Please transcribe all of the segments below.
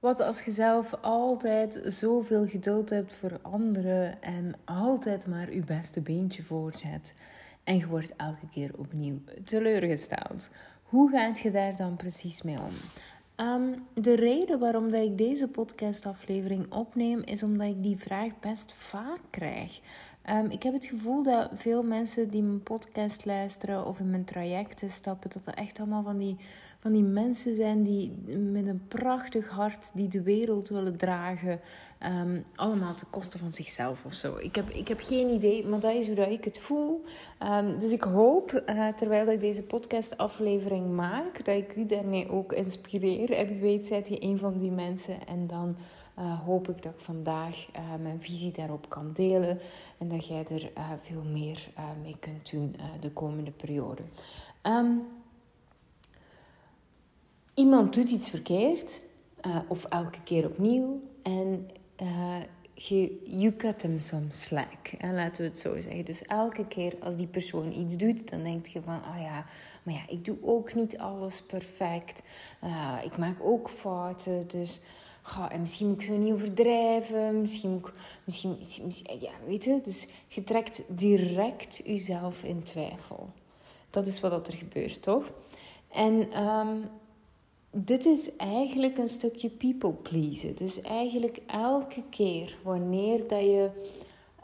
Wat als je zelf altijd zoveel geduld hebt voor anderen en altijd maar je beste beentje voorzet en je wordt elke keer opnieuw teleurgesteld? Hoe gaat je daar dan precies mee om? Ehm, de reden waarom dat ik deze podcastaflevering opneem is omdat ik die vraag best vaak krijg. Ehm, ik heb het gevoel dat veel mensen die mijn podcast luisteren of in mijn trajecten stappen, dat er echt allemaal van die van die mensen zijn die met een prachtig hart die de wereld willen dragen. Um, allemaal ten koste van zichzelf of zo. Ik heb, ik heb geen idee, maar dat is hoe dat ik het voel. Um, dus ik hoop, uh, terwijl ik deze podcast-aflevering maak, dat ik u daarmee ook inspireer. En wie weet, zijt je een van die mensen. En dan uh, hoop ik dat ik vandaag uh, mijn visie daarop kan delen. En dat jij er veel meer mee kunt doen de komende periode. Um, iemand doet iets verkeerd, uh, of elke keer opnieuw, en je you cut them some slack. En laten we het zo zeggen. Dus elke keer als die persoon iets doet, dan denk je van, oh ja, maar ja, ik doe ook niet alles perfect. Uh, ik maak ook fouten, dus... En misschien moet ik zo niet overdrijven. Misschien moet ik, misschien, misschien, ja, weet je. Dus je trekt direct jezelf in twijfel. Dat is wat er gebeurt, toch? En um, dit is eigenlijk een stukje people pleasen. Dus eigenlijk elke keer wanneer dat je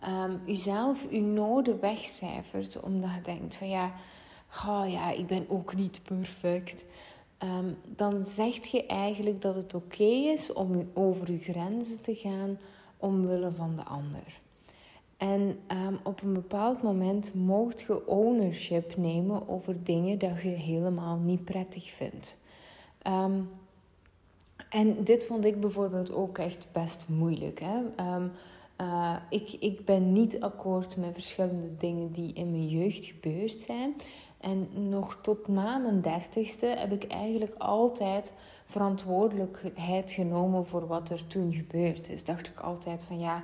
um, jezelf je noden wegcijfert, omdat je denkt van ja, oh ja, ik ben ook niet perfect. Um, dan zeg je eigenlijk dat het oké is om over je grenzen te gaan omwille van de ander. En um, op een bepaald moment mocht je ownership nemen over dingen dat je helemaal niet prettig vindt. Um, en dit vond ik bijvoorbeeld ook echt best moeilijk. Hè? Um, uh, ik, ik ben niet akkoord met verschillende dingen die in mijn jeugd gebeurd zijn. En nog tot na mijn dertigste heb ik eigenlijk altijd verantwoordelijkheid genomen voor wat er toen gebeurd is. Dacht ik altijd van ja,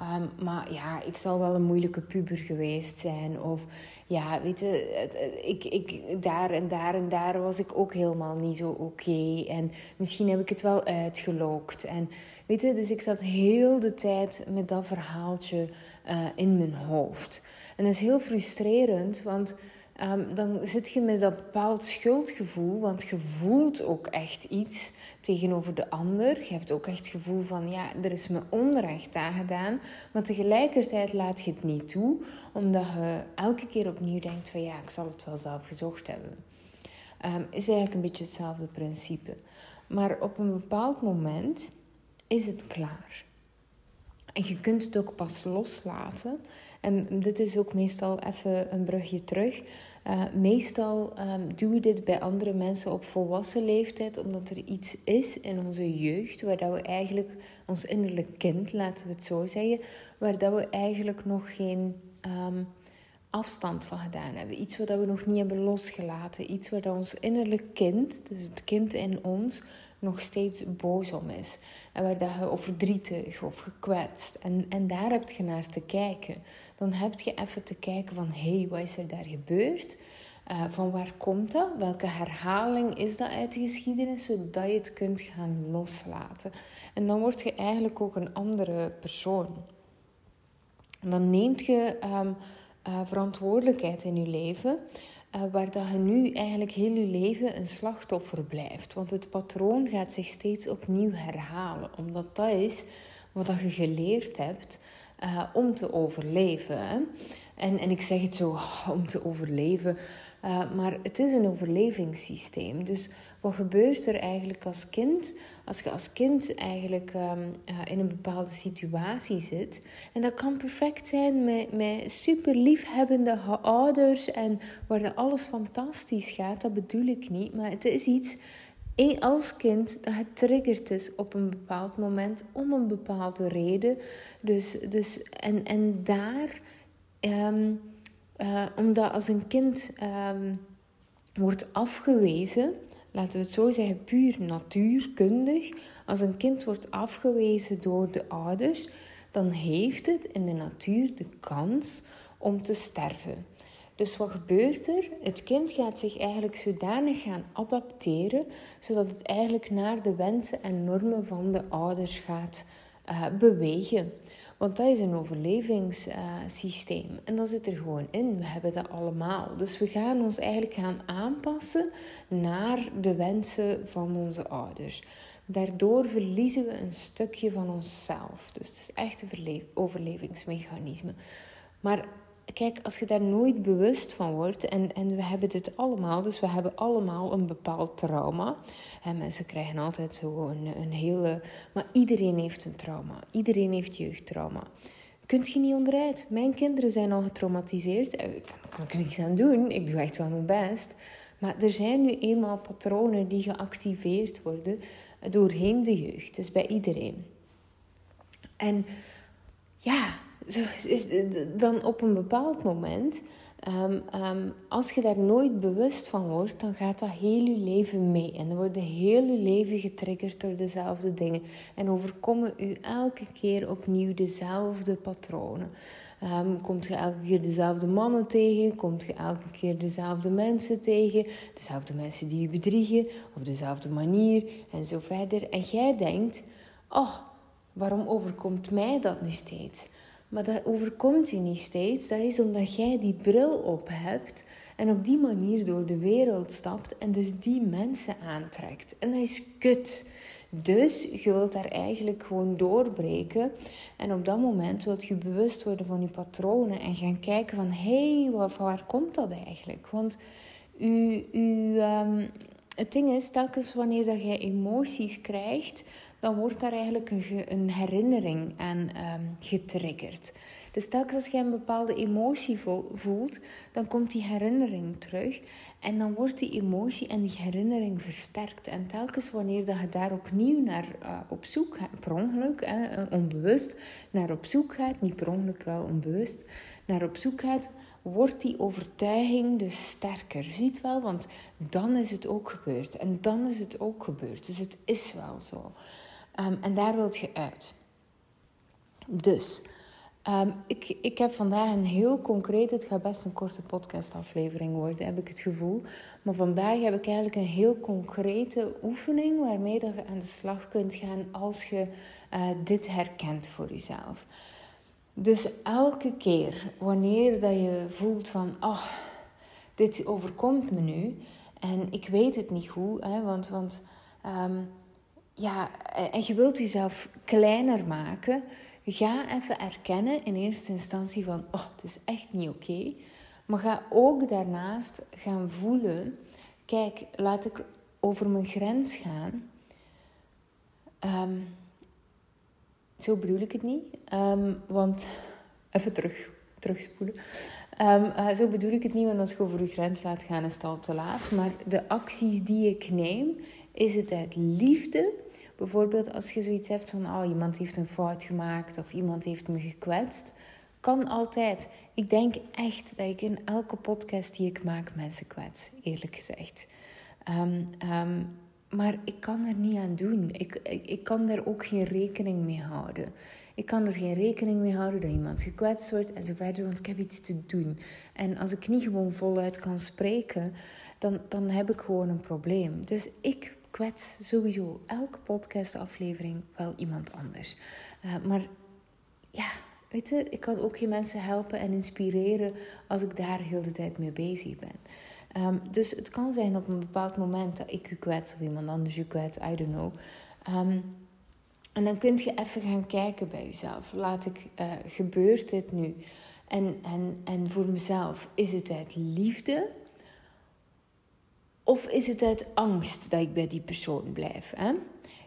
Um, maar ja, ik zal wel een moeilijke puber geweest zijn. Of ja, weet je, ik, ik, daar en daar en daar was ik ook helemaal niet zo oké. En misschien heb ik het wel uitgelokt. En weet je, dus ik zat heel de tijd met dat verhaaltje uh, in mijn hoofd. En dat is heel frustrerend, want Um, dan zit je met dat bepaald schuldgevoel, want je voelt ook echt iets tegenover de ander. Je hebt ook echt het gevoel van, ja, er is me onrecht aangedaan, maar tegelijkertijd laat je het niet toe, omdat je elke keer opnieuw denkt van, ja, ik zal het wel zelf gezocht hebben. Um, is eigenlijk een beetje hetzelfde principe. Maar op een bepaald moment is het klaar. En je kunt het ook pas loslaten. En dit is ook meestal even een brugje terug. Uh, meestal um, doen we dit bij andere mensen op volwassen leeftijd, omdat er iets is in onze jeugd waar dat we eigenlijk ons innerlijk kind, laten we het zo zeggen, waar dat we eigenlijk nog geen um, afstand van gedaan hebben. Iets wat we nog niet hebben losgelaten. Iets waar dat ons innerlijk kind, dus het kind in ons, nog steeds boos om is. En waar dat je of of gekwetst. En, en daar heb je naar te kijken. Dan heb je even te kijken van, hé, hey, wat is er daar gebeurd? Uh, van waar komt dat? Welke herhaling is dat uit de geschiedenis? Zodat je het kunt gaan loslaten. En dan word je eigenlijk ook een andere persoon. En dan neemt je um, uh, verantwoordelijkheid in je leven. Uh, waar dat je nu eigenlijk heel je leven een slachtoffer blijft. Want het patroon gaat zich steeds opnieuw herhalen. Omdat dat is wat dat je geleerd hebt uh, om te overleven. En, en ik zeg het zo om te overleven. Uh, maar het is een overlevingssysteem. Dus wat gebeurt er eigenlijk als kind? Als je als kind eigenlijk um, uh, in een bepaalde situatie zit. En dat kan perfect zijn met, met super liefhebbende ouders. En waar alles fantastisch gaat. Dat bedoel ik niet. Maar het is iets als kind dat het triggerd is op een bepaald moment om een bepaalde reden. Dus, dus, en, en daar, um, uh, omdat als een kind um, wordt afgewezen, laten we het zo zeggen, puur natuurkundig, als een kind wordt afgewezen door de ouders, dan heeft het in de natuur de kans om te sterven. Dus wat gebeurt er? Het kind gaat zich eigenlijk zodanig gaan adapteren, zodat het eigenlijk naar de wensen en normen van de ouders gaat uh, bewegen. Want dat is een overlevingssysteem. en dat zit er gewoon in. We hebben dat allemaal. Dus we gaan ons eigenlijk gaan aanpassen naar de wensen van onze ouders. Daardoor verliezen we een stukje van onszelf. Dus het is echt een overlevingsmechanisme. Maar kijk, als je daar nooit bewust van wordt, en, en we hebben dit allemaal, dus we hebben allemaal een bepaald trauma. En mensen krijgen altijd zo een, een hele. Maar iedereen heeft een trauma. Iedereen heeft jeugdtrauma. Kunt je niet onderuit. Mijn kinderen zijn al getraumatiseerd. Eh, ik kan, er niets aan doen. Ik doe echt wel mijn best. Maar er zijn nu eenmaal patronen die geactiveerd worden doorheen de jeugd. Dus bij iedereen. En ja, zo, dan op een bepaald moment, ehm, ehm, als je daar nooit bewust van wordt, dan gaat dat heel je leven mee. En dan wordt heel je leven getriggerd door dezelfde dingen. En overkomen u elke keer opnieuw dezelfde patronen. Um, komt je elke keer dezelfde mannen tegen? Komt je elke keer dezelfde mensen tegen? Dezelfde mensen die je bedriegen op dezelfde manier en zo verder. En jij denkt: Oh, waarom overkomt mij dat nu steeds? Maar dat overkomt je niet steeds. Dat is omdat jij die bril op hebt en op die manier door de wereld stapt en dus die mensen aantrekt. En dat is kut. Dus je wilt daar eigenlijk gewoon doorbreken. En op dat moment wilt je bewust worden van je patronen en gaan kijken van hé, hey, waar, waar komt dat eigenlijk? Want u, u, um, het ding is, telkens wanneer dat jij emoties krijgt, dan wordt daar eigenlijk een, een herinnering aan um, getriggerd. Dus telkens als jij een bepaalde emotie voelt, dan komt die herinnering terug. En dan wordt die emotie en die herinnering versterkt. En telkens wanneer dat je daar opnieuw naar uh, op zoek gaat, per ongeluk, hè, onbewust, naar op zoek gaat, niet per ongeluk wel onbewust, naar op zoek gaat, wordt die overtuiging dus sterker. Ziet wel, want dan is het ook gebeurd. En dan is het ook gebeurd. Dus het is wel zo. Um, en daar wilt je uit. Dus, um, ik, ik heb vandaag een heel concreet, het gaat best een korte podcastaflevering worden, heb ik het gevoel. Maar vandaag heb ik eigenlijk een heel concrete oefening waarmee je aan de slag kunt gaan als je uh, dit herkent voor jezelf. Dus elke keer wanneer dat je voelt van, oh, dit overkomt me nu en ik weet het niet goed, hè, want, want um, ja, en je wilt jezelf kleiner maken, ga even erkennen in eerste instantie van, oh, het is echt niet oké. Maar ga ook daarnaast gaan voelen, kijk, laat ik over mijn grens gaan. Um, zo bedoel ik het niet. Um, want even terug, terugspoelen. Um, uh, zo bedoel ik het niet, want als je over je grens laat gaan, is het al te laat. Maar de acties die ik neem, is het uit liefde. Bijvoorbeeld als je zoiets hebt van, oh, iemand heeft een fout gemaakt of iemand heeft me gekwetst. Kan altijd. Ik denk echt dat ik in elke podcast die ik maak mensen kwets, eerlijk gezegd. Um, um, maar ik kan er niet aan doen. Ik, ik, kan daar ook geen rekening mee houden. Ik kan er geen rekening mee houden dat iemand gekwetst wordt en zo verder, want ik heb iets te doen. En als ik niet gewoon voluit kan spreken, dan, dan heb ik gewoon een probleem. Dus ik kwets sowieso elke podcastaflevering wel iemand anders. Uh, maar ja, weet je, ik kan ook geen mensen helpen en inspireren als ik daar heel de tijd mee bezig ben. Um, dus het kan zijn op een bepaald moment dat ik je kwets of iemand anders je kwets, I don't know. Um, en dan kun je even gaan kijken bij jezelf. Laat ik, uh, gebeurt dit nu? En, en, en voor mezelf, is het uit liefde? Of is het uit angst dat ik bij die persoon blijf? Hè?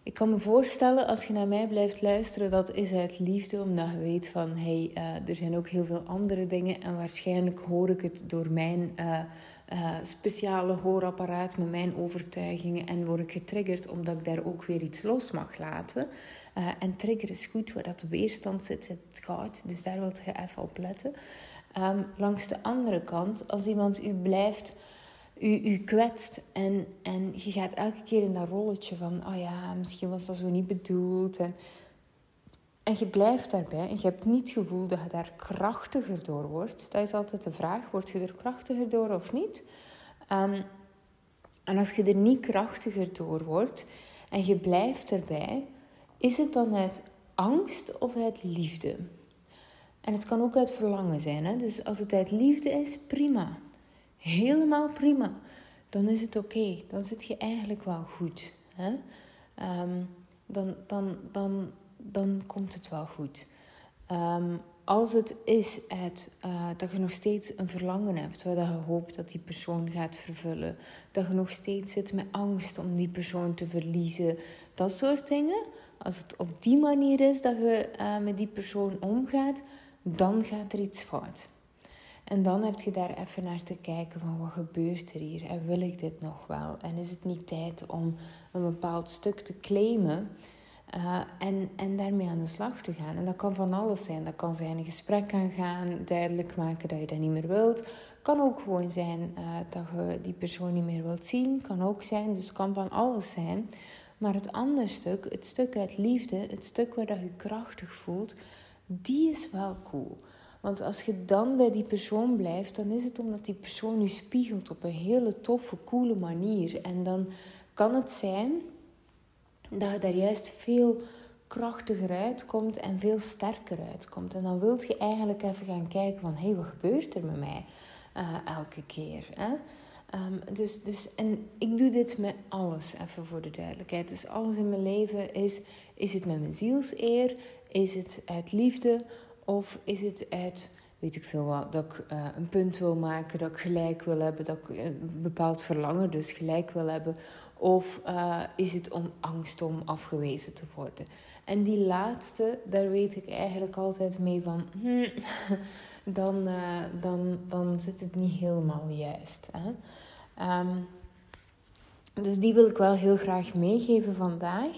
Ik kan me voorstellen, als je naar mij blijft luisteren, dat is uit liefde, omdat je weet van, hey, uh, er zijn ook heel veel andere dingen en waarschijnlijk hoor ik het door mijn uh, uh, speciale hoorapparaat met mijn overtuigingen en word ik getriggerd omdat ik daar ook weer iets los mag laten. En trigger is goed, waar dat weerstand zit, zit het goud. Dus daar wil je even op letten. Um, langs de andere kant, als iemand u blijft, u, u kwetst en, en je gaat elke keer in dat rolletje van, oh ja, misschien was dat zo niet bedoeld. En en je blijft daarbij en je hebt niet het gevoel dat je daar krachtiger door wordt. Dat is altijd de vraag, word je er krachtiger door of niet? Um, en als je er niet krachtiger door wordt en je blijft erbij, is het dan uit angst of uit liefde? En het kan ook uit verlangen zijn. Hè? Dus als het uit liefde is, prima. Helemaal prima. Dan is het oké. Dan zit je eigenlijk wel goed. Hè? Ehm, dan, dan, dan, dan komt het wel goed. Um, als het is uh, dat je nog steeds een verlangen hebt, waar je hoopt dat die persoon gaat vervullen, dat je nog steeds zit met angst om die persoon te verliezen, dat soort dingen. Als het op die manier is dat je uh, met die persoon omgaat, dan gaat er iets fout. En dan heb je daar even naar te kijken van wat gebeurt er hier en wil ik dit nog wel? En is het niet tijd om een bepaald stuk te claimen uh, en, en daarmee aan de slag te gaan. En dat kan van alles zijn. Dat kan zijn een gesprek aangaan, duidelijk maken dat je dat niet meer wilt. Kan ook gewoon zijn uh, dat je die persoon niet meer wilt zien. Kan ook zijn, dus kan van alles zijn. Maar het andere stuk, het stuk uit liefde, het stuk waar dat je krachtig voelt, die is wel cool. Want als je dan bij die persoon blijft, dan is het omdat die persoon je spiegelt op een hele toffe, coole manier. En dan kan het zijn dat je daar juist veel krachtiger uitkomt en veel sterker uitkomt. En dan wilt je eigenlijk even gaan kijken van... hé, hey, wat gebeurt er met mij uh, elke keer? Hè? Um, dus, dus, en ik doe dit met alles, even voor de duidelijkheid. Dus alles in mijn leven is... is het met mijn zielseer? Is het uit liefde? Of is het uit weet ik veel wat, dat ik uh, een punt wil maken, dat ik gelijk wil hebben, dat ik een bepaald verlangen dus gelijk wil hebben. Of uh, is het om angst om afgewezen te worden? En die laatste, daar weet ik eigenlijk altijd mee van, hmm, dan, dan, dan zit het niet helemaal juist. Hè? Um, dus die wil ik wel heel graag meegeven vandaag.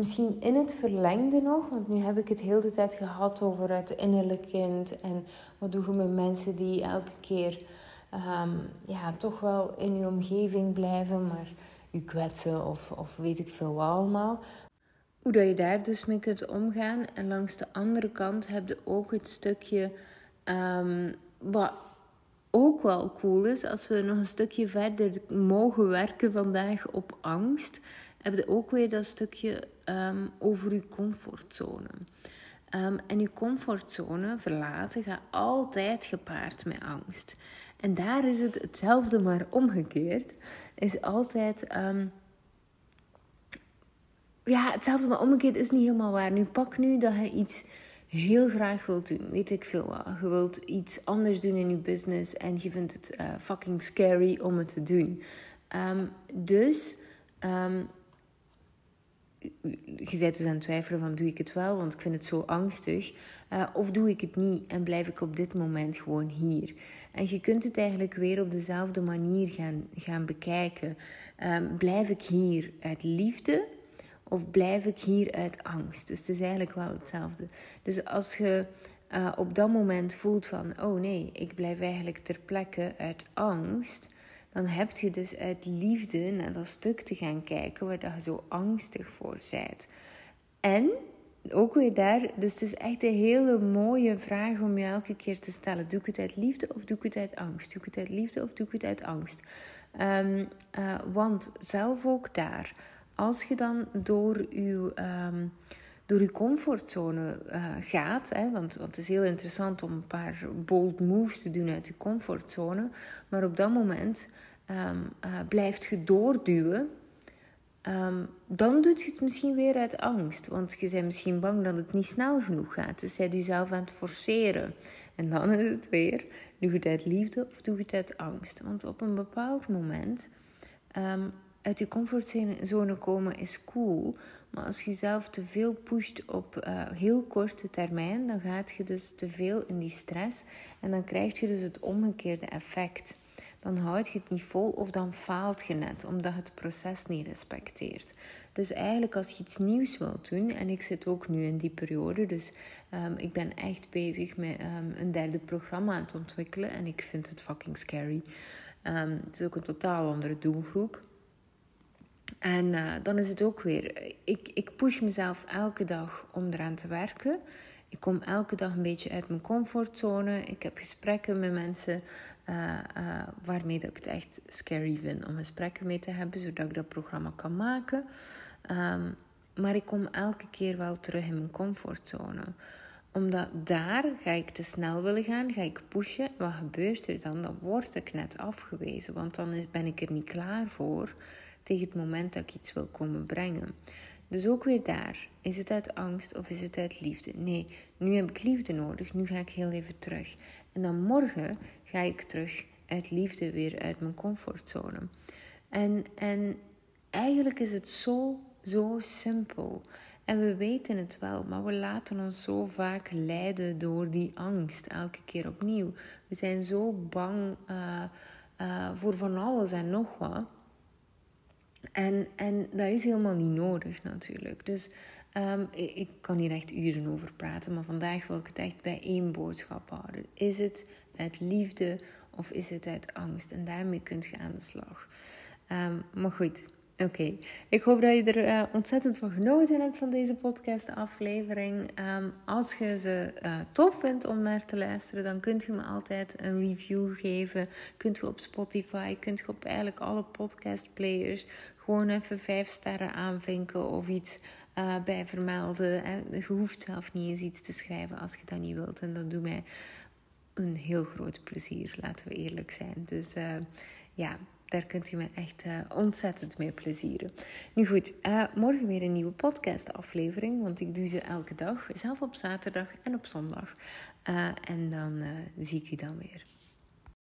Misschien in het verlengde nog, want nu heb ik het heel de tijd gehad over het innerlijke kind. En wat doe je met mensen die elke keer um, ja, toch wel in je omgeving blijven, maar je kwetsen of, of weet ik veel wat allemaal. Hoe dat je daar dus mee kunt omgaan. En langs de andere kant heb je ook het stukje um, wat ook wel cool is, als we nog een stukje verder mogen werken vandaag op angst, heb je ook weer dat stukje um, over je comfortzone. Um, en je comfortzone verlaten gaat altijd gepaard met angst. En daar is het hetzelfde, maar omgekeerd. Is altijd. Um, ja, hetzelfde, maar omgekeerd is niet helemaal waar. Nu pak nu dat je iets heel graag wilt doen. Weet ik veel wat. Je wilt iets anders doen in je business en je vindt het uh, fucking scary om het te doen. Dus je bent dus aan het twijfelen van doe ik het wel, want ik vind het zo angstig. Uh, of doe ik het niet en blijf ik op dit moment gewoon hier. En je kunt het eigenlijk weer op dezelfde manier gaan, gaan bekijken. Um, blijf ik hier uit liefde of blijf ik hier uit angst? Dus het is eigenlijk wel hetzelfde. Dus als je uh, op dat moment voelt van oh nee, ik blijf eigenlijk ter plekke uit angst dan heb je dus uit liefde naar dat stuk te gaan kijken waar je zo angstig voor bent. En ook weer daar, dus het is echt een hele mooie vraag om je elke keer te stellen. Doe ik het uit liefde of doe ik het uit angst? Doe ik het uit liefde of doe ik het uit angst? Um, uh, want zelf ook daar, als je dan door je, door je comfortzone uh, gaat, hè, want, want het is heel interessant om een paar bold moves te doen uit je comfortzone, maar op dat moment um, uh, blijft je doorduwen, um, dan doet je het misschien weer uit angst. Want je bent misschien bang dat het niet snel genoeg gaat. Dus zij jezelf aan het forceren. En dan is het weer, doe je het uit liefde of doe je het uit angst? Want op een bepaald moment, um, uit je comfortzone komen is cool. Maar als je jezelf te veel pusht op uh, heel korte termijn, dan gaat je dus te veel in die stress. En dan krijg je dus het omgekeerde effect dan houd je het niet vol of dan faalt je net omdat het proces niet respecteert. Dus eigenlijk als je iets nieuws wilt doen, en ik zit ook nu in die periode, dus um, ik ben echt bezig met um, een derde programma aan het ontwikkelen en ik vind het fucking scary. Um, het is ook een totaal andere doelgroep. En uh, dan is het ook weer, ik, ik push mezelf elke dag om eraan te werken. Ik kom elke dag een beetje uit mijn comfortzone. Ik heb gesprekken met mensen uh, uh, waarmee dat ik het echt scary vind om gesprekken mee te hebben, zodat ik dat programma kan maken. Um, maar ik kom elke keer wel terug in mijn comfortzone omdat daar ga ik te snel willen gaan, ga ik pushen. Wat gebeurt er dan? Dan word ik net afgewezen, want dan ben ik er niet klaar voor tegen het moment dat ik iets wil komen brengen. Dus ook weer daar. Is het uit angst of is het uit liefde? Nee, nu heb ik liefde nodig. Nu ga ik heel even terug. En dan morgen ga ik terug uit liefde weer uit mijn comfortzone. En, en eigenlijk is het zo, zo simpel. En we weten het wel, maar we laten ons zo vaak leiden door die angst elke keer opnieuw. We zijn zo bang uh, uh, voor van alles en nog wat. En, en dat is helemaal niet nodig natuurlijk. Dus um, ik, kan hier echt uren over praten, maar vandaag wil ik het echt bij één boodschap houden. Is het uit liefde of is het uit angst? En daarmee kunt je aan de slag. Um, maar goed, Oké, ik hoop dat je er uh, ontzettend van genoten hebt van deze podcast-aflevering. Um, als je ze uh, tof vindt om naar te luisteren, dan kunt je me altijd een review geven. Kunt je op Spotify, kunt je op eigenlijk alle podcast-players gewoon even vijf sterren aanvinken of iets uh, bij vermelden. En je hoeft zelf niet eens iets te schrijven als je dat niet wilt. En dat doet mij een heel groot plezier, laten we eerlijk zijn. Dus ja daar kunt je me echt uh, ontzettend mee plezieren. Nu goed, uh, morgen weer een nieuwe podcast-aflevering, want ik doe ze elke dag, zelf op zaterdag en op zondag. Uh, en dan zie ik u dan weer.